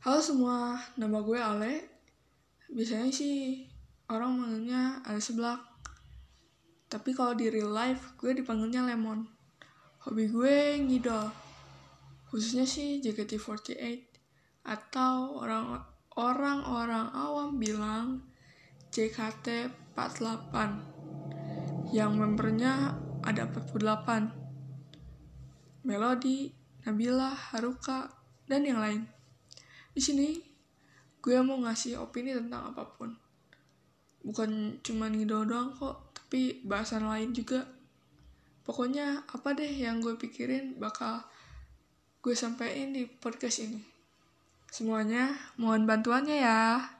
Halo semua, nama gue Ale. Biasanya sih orang manggilnya Ale Seblak. Tapi kalau di real life, gue dipanggilnya Lemon. Hobi gue ngidol. Khususnya sih JKT48 atau orang orang-orang awam bilang JKT48 yang membernya ada 48 Melody, Nabila, Haruka, dan yang lain. Di sini gue mau ngasih opini tentang apa pun. Bukan cuma ngidol doang kok, tapi bahasan lain juga. Pokoknya apa deh yang gue pikirin bakal gue sampaikan di podcast ini. Semuanya mohon bantuannya ya.